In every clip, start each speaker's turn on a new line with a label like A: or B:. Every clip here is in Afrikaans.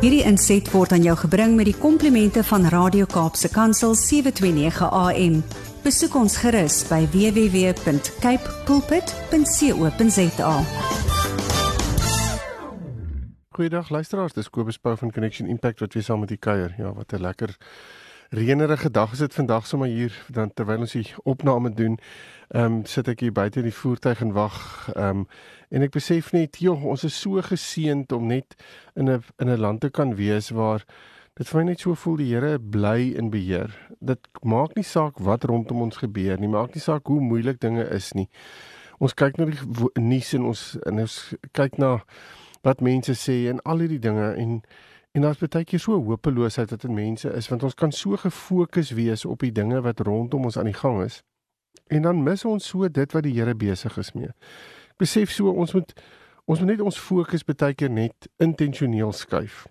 A: Hierdie inset word aan jou gebring met die komplimente van Radio Kaapse Kansel 729 AM. Besoek ons gerus by www.cape pulpit.co.za.
B: Goeiedag luisteraars, dis Kobus Pau van Connection Impact wat weer saam met u kuier. Ja, wat 'n lekker reënerige dag is dit vandag sommer hier dan terwyl ons die opname doen. Ehm um, sit ek hier buite in die voertuig en wag. Ehm um, en ek besef net, joh, ons is so geseënd om net in 'n in 'n land te kan wees waar dit vir my net so voel die Here bly in beheer. Dit maak nie saak wat rondom ons gebeur nie, maak nie saak hoe moeilik dinge is nie. Ons kyk na die nuus en ons en ons kyk na wat mense sê en al hierdie dinge en En daar's baie keer so hopeloosheid wat in mense is want ons kan so gefokus wees op die dinge wat rondom ons aan die gang is. En dan mis ons so dit wat die Here besig is mee. Ek besef so ons moet ons moet net ons fokus baie keer net intentioneel skuif.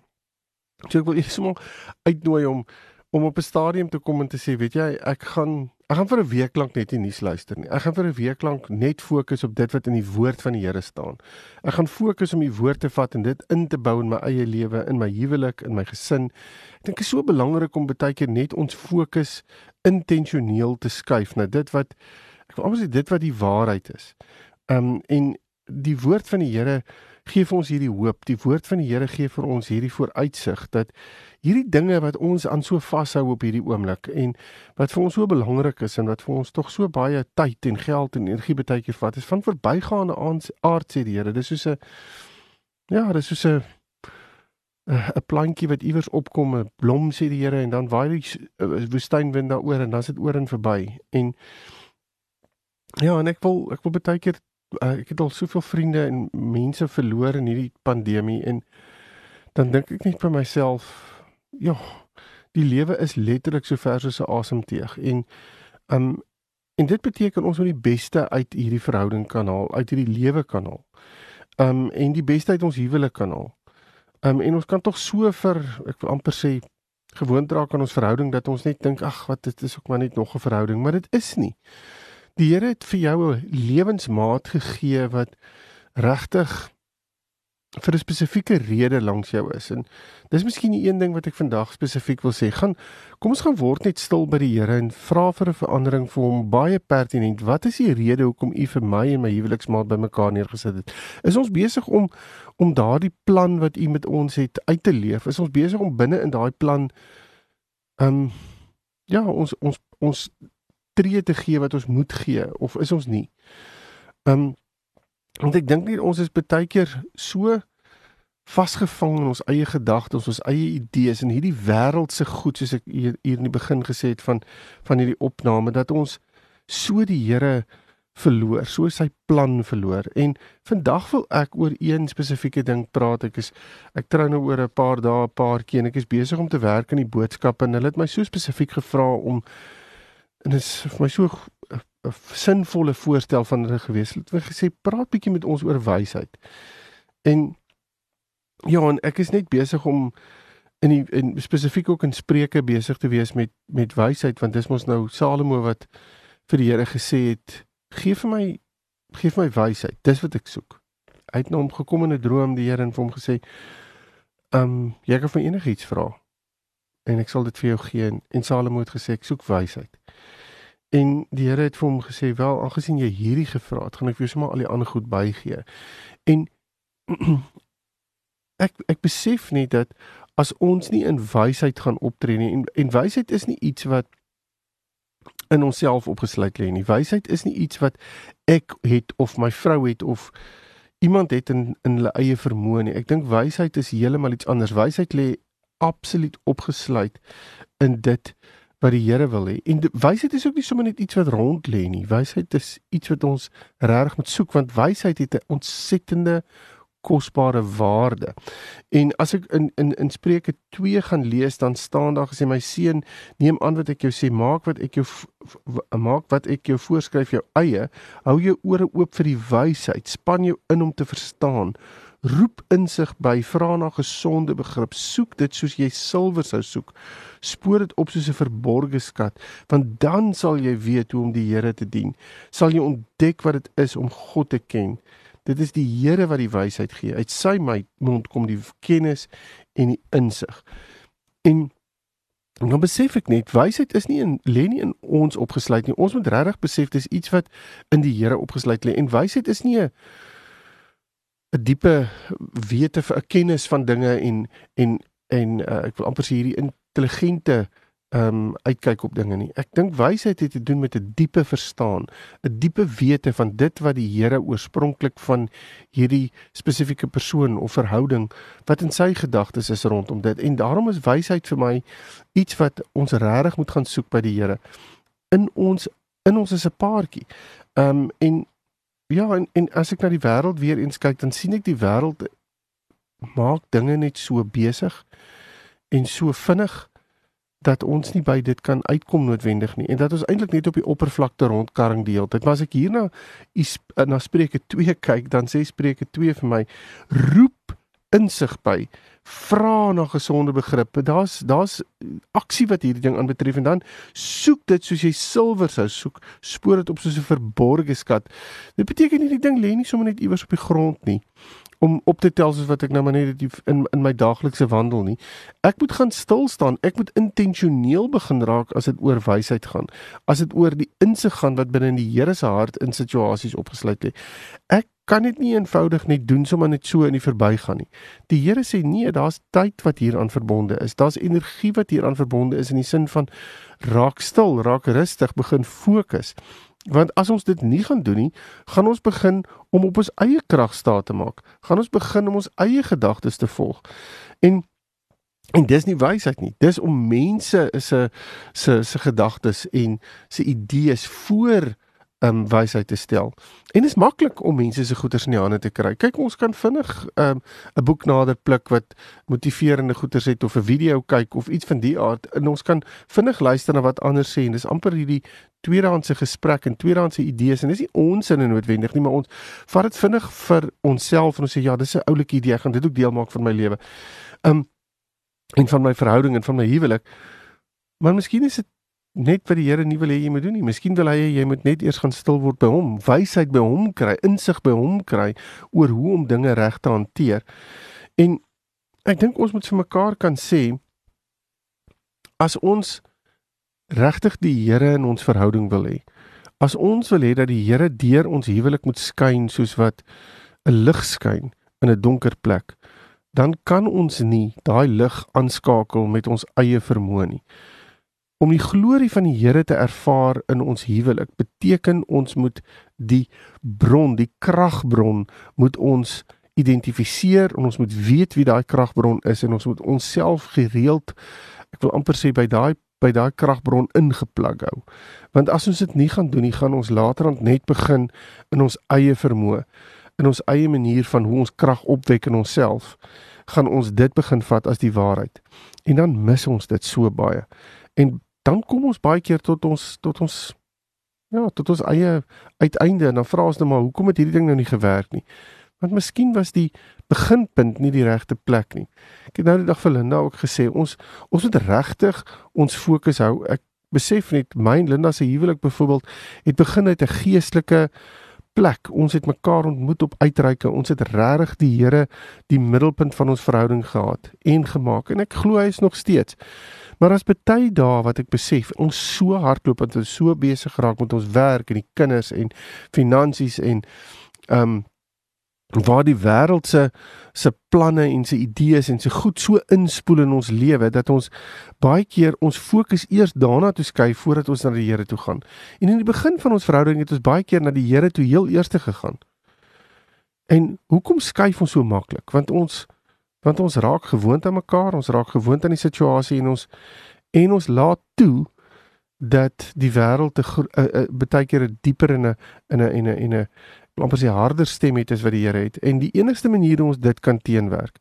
B: So ek wil eers maar uitnooi om om op 'n stadium te kom en te sê, weet jy, ek gaan ek gaan vir 'n week lank net nie nuus luister nie. Ek gaan vir 'n week lank net fokus op dit wat in die woord van die Here staan. Ek gaan fokus om die woord te vat en dit in te bou in my eie lewe, in my huwelik, in my gesin. Ek dink dit is so belangrik om baie keer net ons fokus intentioneel te skuif na dit wat ek wil amper sê dit wat die waarheid is. Um en die woord van die Here gee vir ons hierdie hoop. Die woord van die Here gee vir ons hierdie vooruitsig dat hierdie dinge wat ons aan so vashou op hierdie oomblik en wat vir ons so belangrik is en wat vir ons tog so baie tyd en geld en energie baie keer vat, is van verbygaande aard sê die Here. Dis soos 'n ja, dis soos 'n 'n plantjie wat iewers opkom, 'n blom sê die Here en dan waai die woestynwind daaroor en dan is dit oor en verby. En ja, en ek wil ek wil baie keer uh, ek het al soveel vriende en mense verloor in hierdie pandemie en dan dink ek net vir myself, ja, die lewe is letterlik so ver soos 'n asemteug en um en dit beteken ons moet die beste uit hierdie verhouding kan haal, uit hierdie lewe kan haal. Um en die beste uit ons huwelik kan haal. Um en ons kan tog so vir ek wil amper sê gewoond raak aan ons verhouding dat ons net dink ag wat dit is ook maar net nog 'n verhouding, maar dit is nie. Die Here het vir jou 'n lewensmaat gegee wat regtig vir 'n spesifieke rede langs jou is. En dis miskien die een ding wat ek vandag spesifiek wil sê. Gaan kom ons gaan word net stil by die Here en vra vir 'n verandering vir hom baie pertinent. Wat is die rede hoekom u vir my en my huweliksmaat bymekaar neergesit het? Is ons besig om om daardie plan wat u met ons het uit te leef? Is ons besig om binne in daai plan ehm um, ja, ons ons ons tree te gee wat ons moet gee of is ons nie? Ehm um, want ek dink nie ons is baie keer so vasgevang in ons eie gedagtes, ons eie idees en hierdie wêreldse goed soos ek hier, hier in die begin gesê het van van hierdie opname dat ons so die Here verloor, so sy plan verloor. En vandag wil ek oor een spesifieke ding praat. Ek is ek trou nou oor 'n paar dae, 'n paar keer en ek is besig om te werk aan die boodskap en hulle het my so spesifiek gevra om en dit is vir my so sinvolle voorstel van hulle gewees. Hulle het gesê praat bietjie met ons oor wysheid. En ja, en ek is net besig om in die in spesifiek ook in Spreuke besig te wees met met wysheid want dis mos nou Salomo wat vir die Here gesê het gee vir my gee vir my wysheid. Dis wat ek soek. Hy het nou hom gekom in 'n droom die Here en vir hom gesê um, jy kan vir enigiets vra en ek sal dit vir jou gee en Salomo het gesê ek soek wysheid. En die Here het vir hom gesê, "Wel, aangesien jy hierdie gevra het, gaan ek vir jou sommer al die ander goed bygee." En ek ek besef net dat as ons nie in wysheid gaan optree nie en en wysheid is nie iets wat in onsself opgesluit lê nie. Wysheid is nie iets wat ek het of my vrou het of iemand het in in hulle eie vermoë nie. Ek dink wysheid is heeltemal iets anders. Wysheid lê absoluut opgesluit in dit wat die Here wil hê. En wysheid is ook nie sommer net iets wat rond lê nie. Wysheid is iets wat ons regtig moet soek want wysheid het 'n ontsettende kosbare waarde. En as ek in in in Spreuke 2 gaan lees, dan staan daar gesê my seun, neem aan wat ek jou sê, maak wat ek jou maak wat ek jou voorskryf jou eie, hou jou ore oop vir die wysheid, span jou in om te verstaan roep insig by, vra na gesonde begrip, soek dit soos jy silwer sou soek. Spoor dit op soos 'n verborgde skat, want dan sal jy weet hoe om die Here te dien. Sal jy ontdek wat dit is om God te ken. Dit is die Here wat die wysheid gee. Uit sy mond kom die kennis en die insig. En dan besef ek net wysheid is nie in lê nie in ons opgesluit nie. Ons moet regtig besef dis iets wat in die Here opgesluit lê en wysheid is nie 'n 'n diepe wete vir 'n kennis van dinge en en en uh, ek wil amper sê hierdie intelligente ehm um, uitkyk op dinge nie. Ek dink wysheid het te doen met 'n diepe verstaan, 'n diepe wete van dit wat die Here oorspronklik van hierdie spesifieke persoon of verhouding wat in sy gedagtes is rondom dit. En daarom is wysheid vir my iets wat ons regtig moet gaan soek by die Here. In ons in ons is 'n paartjie. Ehm um, en ja, en, en as ek na die wêreld weer eens kyk, dan sien ek die wêreld maak dinge net so besig en so vinnig dat ons nie by dit kan uitkom noodwendig nie en dat ons eintlik net op die oppervlakte rondkarring die hele tyd. Maar as ek hierna na Spreuke 2 kyk, dan sê Spreuke 2 vir my roep insig by vra na gesonde begrippe. Daar's daar's aksie wat hierdie ding aanbetref en dan soek dit soos jy silwer sou soek, spoor dit op soos 'n verborgde skat. Dit beteken nie die ding lê nie sommer net iewers op die grond nie om op te tel soos wat ek nou maar net in in my daaglikse wandel nie. Ek moet gaan stil staan. Ek moet intentioneel begin raak as dit oor wysheid gaan. As dit oor die insig gaan wat binne in die Here se hart in situasies opgesluit lê. Ek kan dit nie eenvoudig net doen sommer net so in die verbygaan nie. Die Here sê nee, daar's tyd wat hieraan verbonde is. Daar's energie wat hieraan verbonde is in die sin van raak stil, raak rustig, begin fokus. Want as ons dit nie gaan doen nie, gaan ons begin om op ons eie krag staat te maak. Gaan ons begin om ons eie gedagtes te volg. En en dis nie wysheid nie. Dis om mense se se se gedagtes en se idees voor um wysheid te stel. En dit is maklik om mense se goeders in die hande te kry. Kyk, ons kan vinnig um 'n boek nader pluk wat motiverende goeders het of 'n video kyk of iets van die aard en ons kan vinnig luister na wat ander sê en dis amper hierdie tweedehandse gesprek en tweedehandse idees en dis nie ons in noodwendig nie, maar ons vat dit vinnig vir onsself en ons sê ja, dis 'n oulike idee, ek gaan dit ook deel maak van my lewe. Um en van my verhouding en van my huwelik. Maar miskien is dit net wat die Here nie wil hê jy moet doen nie. Miskien wil hy hê jy moet net eers gaan stil word by hom, wysheid by hom kry, insig by hom kry oor hoe om dinge reg te hanteer. En ek dink ons moet vir mekaar kan sê as ons regtig die Here in ons verhouding wil hê. As ons wil hê dat die Here deur ons huwelik moet skyn soos wat 'n lig skyn in 'n donker plek, dan kan ons nie daai lig aanskakel met ons eie vermoë nie. Om die glorie van die Here te ervaar in ons huwelik beteken ons moet die bron, die kragbron moet ons identifiseer en ons moet weet wie daai kragbron is en ons moet onsself gereeld ek wil amper sê by daai by daai kragbron ingeplug hou. Want as ons dit nie gaan doen nie, gaan ons laterand net begin in ons eie vermoë, in ons eie manier van hoe ons krag opwek in onsself, gaan ons dit begin vat as die waarheid. En dan mis ons dit so baie. En dan kom ons baie keer tot ons tot ons ja, tot ons eie uiteinde en dan vra ons net maar hoekom het hierdie ding nou nie gewerk nie? Want miskien was die beginpunt nie die regte plek nie. Ek het nou die dag vir Linda ook gesê ons ons moet regtig ons fokus hou. Ek besef net my en Linda se huwelik byvoorbeeld het begin uit 'n geestelike plek. Ons het mekaar ontmoet op uitreike. Ons het regtig die Here die middelpunt van ons verhouding gehad en gemaak en ek glo hy is nog steeds. Maar as baie dae wat ek besef, ons so hardloop en ons so besig geraak met ons werk en die kinders en finansies en ehm um, waar die wêreld se se planne en se idees en se goed so inspoel in ons lewe dat ons baie keer ons fokus eers daarna toe skuif voordat ons na die Here toe gaan. En in die begin van ons verhouding het ons baie keer na die Here toe heel eers gegaan. En hoekom skuif ons so maklik? Want ons want ons raak gewoond aan mekaar, ons raak gewoond aan die situasie en ons en ons laat toe dat die wêreld te uh, uh, baie keer dieper in 'n in 'n en 'n en 'n amper sy harder stem het as wat die Here het. En die enigste manier hoe ons dit kan teenwerk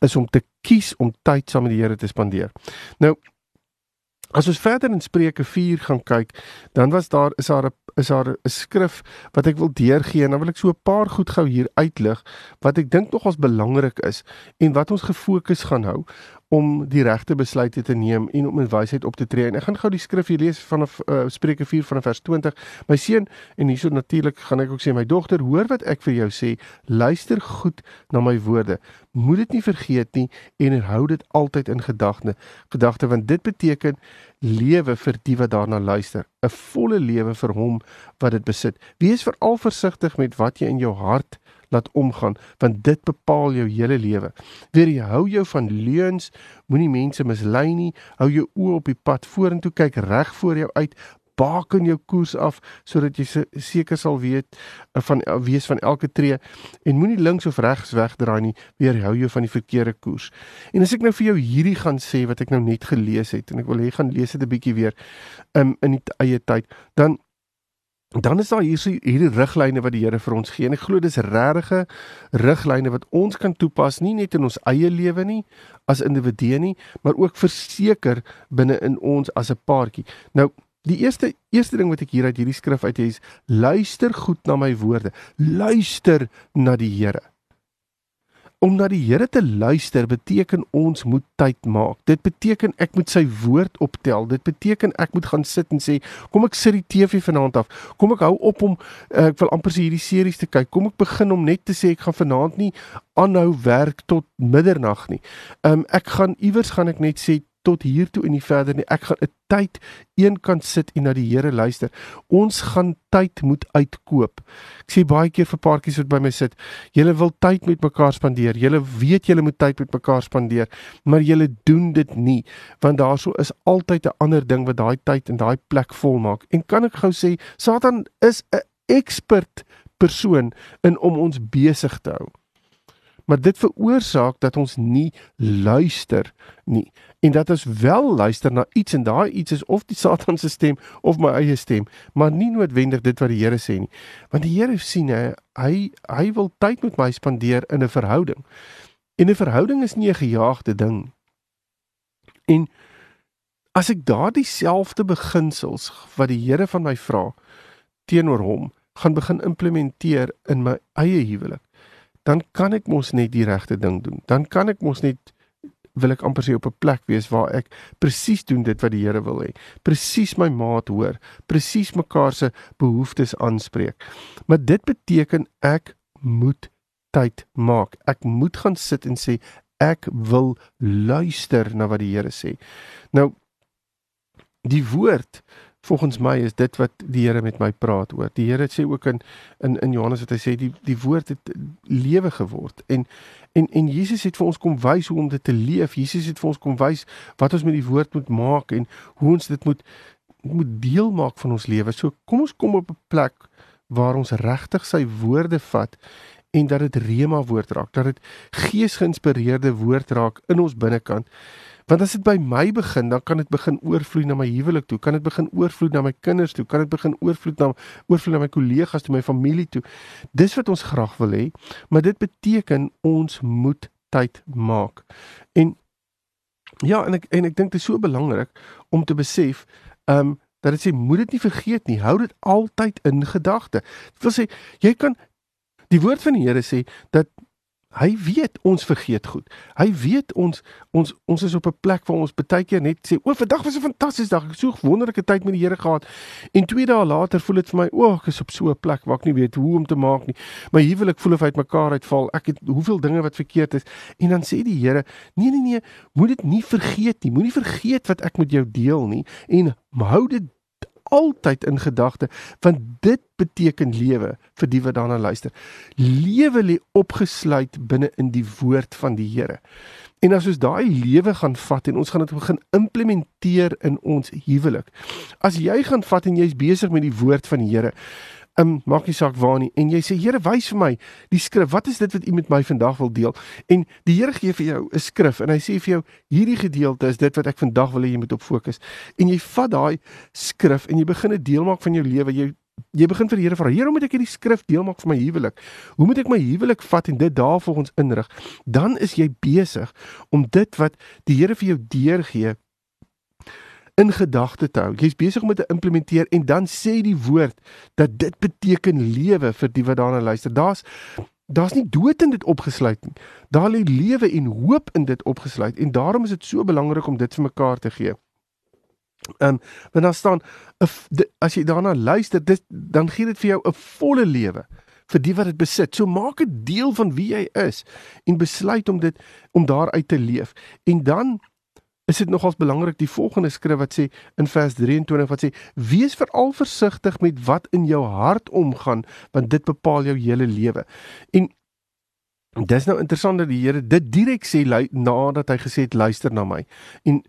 B: is om te kies om tyd saam met die Here te spandeer. Nou As ons verder in Spreuke 4 gaan kyk, dan was daar is daar 'n is daar 'n skrif wat ek wil deurgee en dan wil ek so 'n paar goed gou hier uitlig wat ek dink nogals belangrik is en wat ons gefokus gaan hou om die regte besluite te neem en om in wysheid op te tree. En ek gaan gou die skrif hier lees vanaf uh, Spreuke 4 vanaf vers 20. My seun en hierso natuurlik gaan ek ook sê my dogter, hoor wat ek vir jou sê. Luister goed na my woorde. Moed dit nie vergeet nie en hou dit altyd in gedagte. Gedagte want dit beteken lewe vir die wat daarna luister, 'n volle lewe vir hom wat dit besit. Wees veral versigtig met wat jy in jou hart laat omgaan, want dit bepaal jou hele lewe. Weer jy hou jou van leuns, moenie mense mislei nie, hou jou oë op die pad vorentoe, kyk reg voor jou uit, baken jou koers af sodat jy seker sal weet eh, van eh, wees van elke tree en moenie links of regs wegdraai nie weer hou jou van die verkeerde koers. En as ek nou vir jou hierdie gaan sê wat ek nou net gelees het en ek wil hê gaan lees dit 'n bietjie weer um, in die eie tyd, dan dan is daar hier hierdie riglyne wat die Here vir ons gee. En ek glo dis regte riglyne wat ons kan toepas nie net in ons eie lewe nie as individue nie, maar ook verseker binne in ons as 'n paartjie. Nou Die eerste eerste ding wat ek hier uit hierdie skrif uit hê is luister goed na my woorde. Luister na die Here. Om na die Here te luister beteken ons moet tyd maak. Dit beteken ek moet sy woord optel. Dit beteken ek moet gaan sit en sê, kom ek sit die TV vanaand af. Kom ek hou op om uh, ek wil amper sê hierdie series te kyk. Kom ek begin om net te sê ek gaan vanaand nie aanhou werk tot middernag nie. Um ek gaan iewers gaan ek net sê tot hier toe en nie verder nie. Ek gaan 'n tyd eenkant sit en na die Here luister. Ons gaan tyd moet uitkoop. Ek sê baie keer vir paartjies wat by my sit, julle wil tyd met mekaar spandeer. Julle weet julle moet tyd met mekaar spandeer, maar julle doen dit nie want daarso is altyd 'n ander ding wat daai tyd en daai plek volmaak. En kan ek gou sê, Satan is 'n expert persoon in om ons besig te hou maar dit veroorsaak dat ons nie luister nie. En dat ons wel luister na iets en daai iets is of die Satan se stem of my eie stem maar nie noodwendig dit wat die Here sê nie. Want die Here sien hy hy, hy wil tyd met my spandeer in 'n verhouding. En 'n verhouding is nie 'n gejaagde ding. En as ek daardie selfde beginsels wat die Here van my vra teenoor hom gaan begin implementeer in my eie huwelik dan kan ek mos net die regte ding doen. Dan kan ek mos net wil ek amper sê op 'n plek wees waar ek presies doen dit wat die Here wil hê. Presies my maat hoor, presies mekaar se behoeftes aanspreek. Maar dit beteken ek moet tyd maak. Ek moet gaan sit en sê ek wil luister na wat die Here sê. Nou die woord volgens my is dit wat die Here met my praat oor. Die Here sê ook in in in Johannes wat hy sê die die woord het lewe geword en en en Jesus het vir ons kom wys hoe om dit te leef. Jesus het vir ons kom wys wat ons met die woord moet maak en hoe ons dit moet moet deel maak van ons lewe. So kom ons kom op 'n plek waar ons regtig sy woorde vat en dat dit rema woord raak, dat dit geesgeïnspireerde woord raak in ons binnekant Want as dit by my begin, dan kan dit begin oorvloei na my huwelik toe, kan dit begin oorvloei na my kinders toe, kan dit begin oorvloei na oorvloei na my kollegas toe, my familie toe. Dis wat ons graag wil hê, maar dit beteken ons moet tyd maak. En ja, en ek en ek dink dit is so belangrik om te besef, ehm um, dat dit sê moet dit nie vergeet nie, hou dit altyd in gedagte. Dit wil sê jy kan die woord van die Here sê dat Hy weet ons vergeet goed. Hy weet ons ons ons is op 'n plek waar ons baie keer net sê, "O, vandag was 'n fantastiese dag. Ek het so 'n wonderlike tyd met die Here gehad." En 2 dae later voel dit vir my, "O, ek is op so 'n plek waar ek nie weet hoe om te maak nie. My huwelik voel of uit mekaar uitval. Ek het hoeveel dinge wat verkeerd is." En dan sê die Here, "Nee, nee, nee, moet dit nie vergeet nie. Moenie vergeet wat ek met jou deel nie en hou dit altyd in gedagte want dit beteken lewe vir die wat daarna luister. Lewe lê opgesluit binne in die woord van die Here. En as ons daai lewe gaan vat en ons gaan dit begin implementeer in ons huwelik. As jy gaan vat en jy's besig met die woord van die Here, um, maak nie saak waar nie. En jy sê Here wys vir my die skrif. Wat is dit wat u met my vandag wil deel? En die Here gee vir jou 'n skrif en hy sê vir jou hierdie gedeelte is dit wat ek vandag wil hê jy moet op fokus. En jy vat daai skrif en jy begin dit deel maak van jou lewe. Jy jy begin vir die Here vra Here hoe moet ek hierdie skrif deel maak vir my huwelik? Hoe moet ek my huwelik vat en dit daarvolgens inrig? Dan is jy besig om dit wat die Here vir jou deurgee in gedagte te hou. Jy's besig om dit te implementeer en dan sê die woord dat dit beteken lewe vir die wat daarna luister. Daar's daar's nie dood in dit opgesluit nie. Daar lê lewe en hoop in dit opgesluit en daarom is dit so belangrik om dit vir mekaar te gee. Ehm um, want daar staan as jy daarna luister, dit dan gee dit vir jou 'n volle lewe vir die wat dit besit. So maak dit deel van wie jy is en besluit om dit om daaruit te leef. En dan is dit nogals belangrik die volgende skrif wat sê in vers 23 wat sê wees veral versigtig met wat in jou hart omgaan want dit bepaal jou hele lewe. En dis nou interessant dat die Here dit direk sê nadat hy gesê het luister na my. En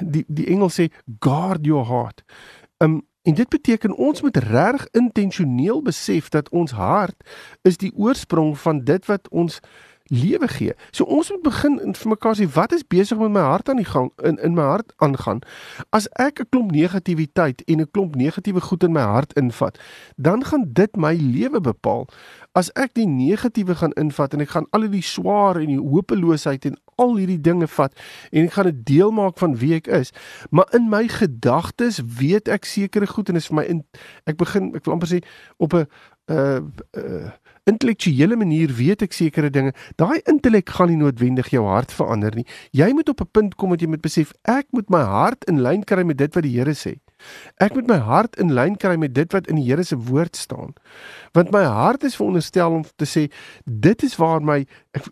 B: die die engel sê guard your heart. Um en dit beteken ons moet reg intentioneel besef dat ons hart is die oorsprong van dit wat ons lewe gee. So ons moet begin vir mekaar sê wat is besig met my hart aan die gang in in my hart aangaan. As ek 'n klomp negatiwiteit en 'n klomp negatiewe goed in my hart invat, dan gaan dit my lewe bepaal. As ek die negatiewe gaan invat en ek gaan al die swaar en die hopeloosheid en al hierdie dinge vat en ek gaan dit deel maak van wie ek is, maar in my gedagtes weet ek sekere goed en is vir my in ek begin ek wil amper sê op 'n uh uh intellektuele manier weet ek sekere dinge. Daai intellek gaan nie noodwendig jou hart verander nie. Jy moet op 'n punt kom wat jy moet besef ek moet my hart in lyn kry met dit wat die Here sê. Ek moet my hart in lyn kry met dit wat in die Here se woord staan. Want my hart is veronderstel om te sê dit is waar my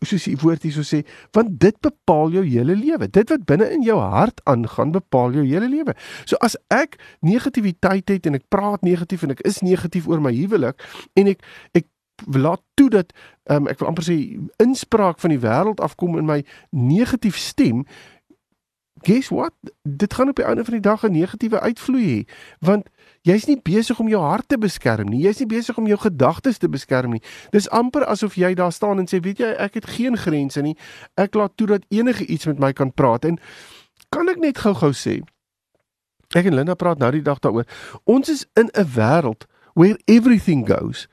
B: soos die woord hierso sê, want dit bepaal jou hele lewe. Dit wat binne in jou hart aangaan, bepaal jou hele lewe. So as ek negativiteit het en ek praat negatief en ek is negatief oor my huwelik en ek ek laat toe dat um, ek wil amper sê inspraak van die wêreld afkom in my negatief stem guess what? Dit gaan op die einde van die dag 'n negatiewe uitvloei hê want jy's nie besig om jou hart te beskerm nie. Jy's nie besig om jou gedagtes te beskerm nie. Dis amper asof jy daar staan en sê weet jy ek het geen grense nie. Ek laat toe dat enige iets met my kan praat. En kan ek net gou-gou sê ek en Linda praat nou die dag daaroor. Ons is in 'n wêreld where everything goes.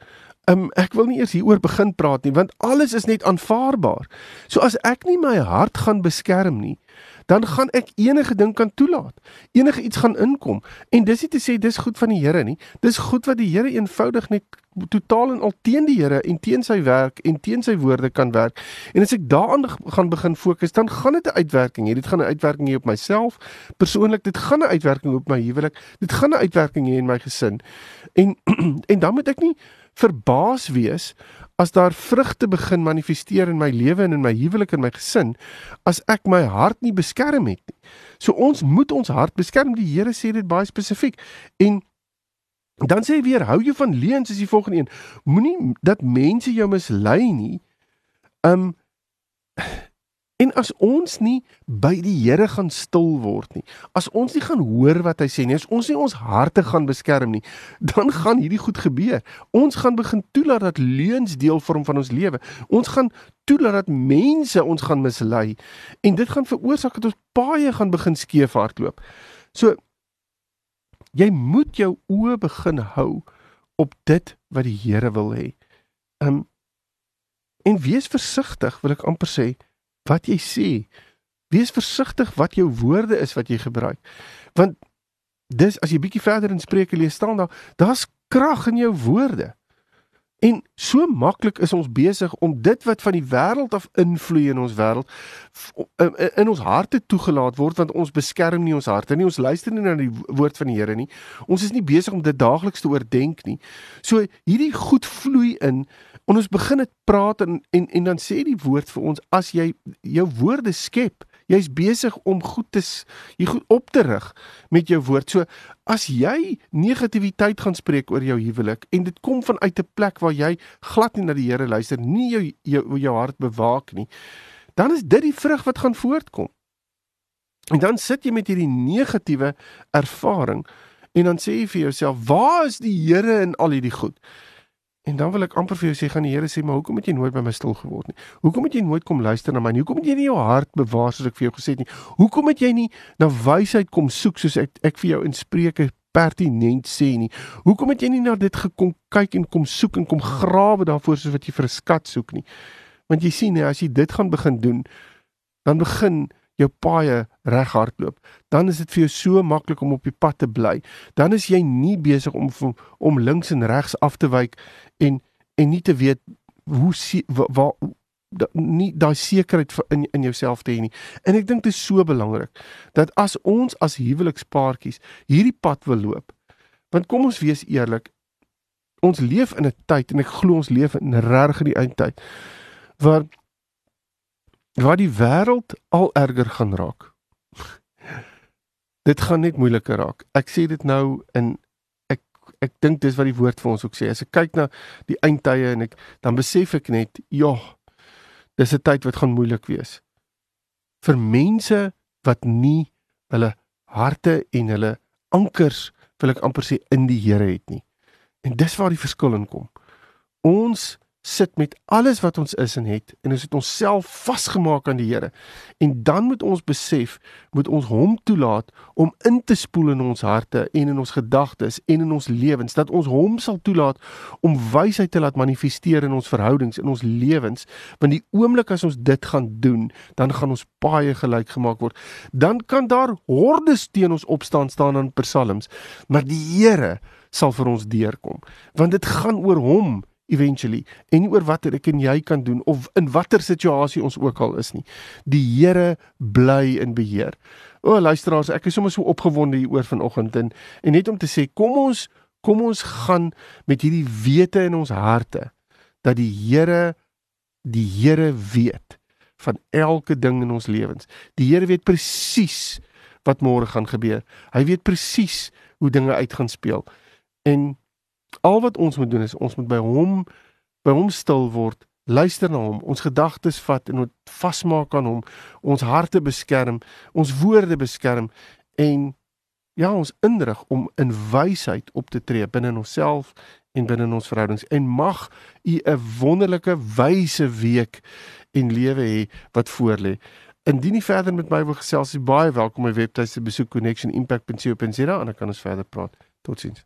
B: Um, ek wil nie eers hieroor begin praat nie want alles is net aanvaarbaar. So as ek nie my hart gaan beskerm nie, dan gaan ek enige ding kan toelaat. Enige iets gaan inkom. En dis nie te sê dis goed van die Here nie. Dis goed wat die Here eenvoudig net totaal en al teen die Here en teen sy werk en teen sy woorde kan werk. En as ek daaraan gaan begin fokus, dan gaan dit 'n uitwerking hê. Dit gaan 'n uitwerking hê op myself persoonlik. Dit gaan 'n uitwerking op my huwelik. Dit gaan 'n uitwerking hê in my gesin. En en dan moet ek nie verbaas wees as daar vrugte begin manifesteer in my lewe en in my huwelik en my gesin as ek my hart nie beskerm het nie. So ons moet ons hart beskerm. Die Here sê dit baie spesifiek. En dan sê hy weer hou jou van leuns is die volgende een. Moenie dat mense jou mislei nie. Um En as ons nie by die Here gaan stil word nie, as ons nie gaan hoor wat hy sê nie, as ons nie ons harte gaan beskerm nie, dan gaan hierdie goed gebeur. Ons gaan begin toelaat dat leuns deel vorm van ons lewe. Ons gaan toelaat dat mense ons gaan mislei en dit gaan veroorsaak dat ons paie gaan begin skeef hardloop. So jy moet jou oë begin hou op dit wat die Here wil hê. Um en wees versigtig, wil ek amper sê, wat jy sê. Wees versigtig wat jou woorde is wat jy gebruik. Want dis as jy bietjie verder in Spreuke lees staan daar, daar's krag in jou woorde. En so maklik is ons besig om dit wat van die wêreld af invloei in ons wêreld in ons harte toegelaat word want ons beskerm nie ons harte nie. Ons luister nie na die woord van die Here nie. Ons is nie besig om dit daagliks te oordenk nie. So hierdie goed vloei in En ons begin dit praat en, en en dan sê die woord vir ons as jy jou woorde skep, jy's besig om goed te jy goed op te rig met jou woord. So as jy negativiteit gaan spreek oor jou huwelik en dit kom vanuit 'n plek waar jy glad nie na die Here luister, nie jou jou, jou hart bewaak nie, dan is dit die vrug wat gaan voortkom. En dan sit jy met hierdie negatiewe ervaring en dan sê jy vir jouself, "Waar is die Here in al hierdie goed?" En dan wil ek amper vir jou sê gaan die Here sê maar hoekom het jy nooit by my stil geword nie? Hoekom het jy nooit kom luister na my nie? Hoekom het jy nie jou hart bewaar soos ek vir jou gesê het nie? Hoekom het jy nie na wysheid kom soek soos ek ek vir jou in Spreuke pertinent sê nie? Hoekom het jy nie na dit gekom kyk en kom soek en kom grawe daarvoor soos wat jy vir 'n skat soek nie? Want jy sien hè, as jy dit gaan begin doen, dan begin jou paaie reg hardloop, dan is dit vir jou so maklik om op die pad te bly. Dan is jy nie besig om om links en regs af te wyk en en nie te weet hoe waar da, nie daai sekerheid in in jouself te hê nie. En ek dink dit is so belangrik dat as ons as huwelikspaartjies hierdie pad wil loop. Want kom ons wees eerlik, ons leef in 'n tyd en ek glo ons leef in regtig die eindtyd waar waar die wêreld al erger gaan raak. dit gaan net moeiliker raak. Ek sê dit nou in ek ek dink dis wat die woord vir ons ook sê. As ek kyk na die eindtye en ek dan besef ek net, ja, dis 'n tyd wat gaan moeilik wees. Vir mense wat nie hulle harte en hulle ankers, wil ek amper sê in die Here het nie. En dis waar die verskil in kom. Ons sit met alles wat ons is en het en ons het onsself vasgemaak aan die Here. En dan moet ons besef, moet ons hom toelaat om in te spoel in ons harte en in ons gedagtes en in ons lewens dat ons hom sal toelaat om wysheid te laat manifesteer in ons verhoudings, in ons lewens. Want die oomblik as ons dit gaan doen, dan gaan ons baie gelyk gemaak word. Dan kan daar hordes teen ons opstaan staan in psalms, maar die Here sal vir ons deurkom want dit gaan oor hom eventually en nie oor wat ek en jy kan doen of in watter situasie ons ook al is nie. Die Here bly in beheer. O, luisteraars, ek is sommer so opgewonde hier oor vanoggend en en net om te sê, kom ons kom ons gaan met hierdie wete in ons harte dat die Here die Here weet van elke ding in ons lewens. Die Here weet presies wat môre gaan gebeur. Hy weet presies hoe dinge uit gaan speel. En Al wat ons moet doen is ons moet by hom by hom stil word, luister na hom, ons gedagtes vat en dit vasmaak aan hom, ons harte beskerm, ons woorde beskerm en ja, ons inrig om in wysheid op te tree binne in onsself en binne in ons verhoudings en mag u 'n wonderlike wyse week en lewe hê wat voorlê. Indien jy verder met my wil gesels, is baie welkom om my webtuiste besoek connectionimpact.co.za en dan kan ons verder praat. Totsiens.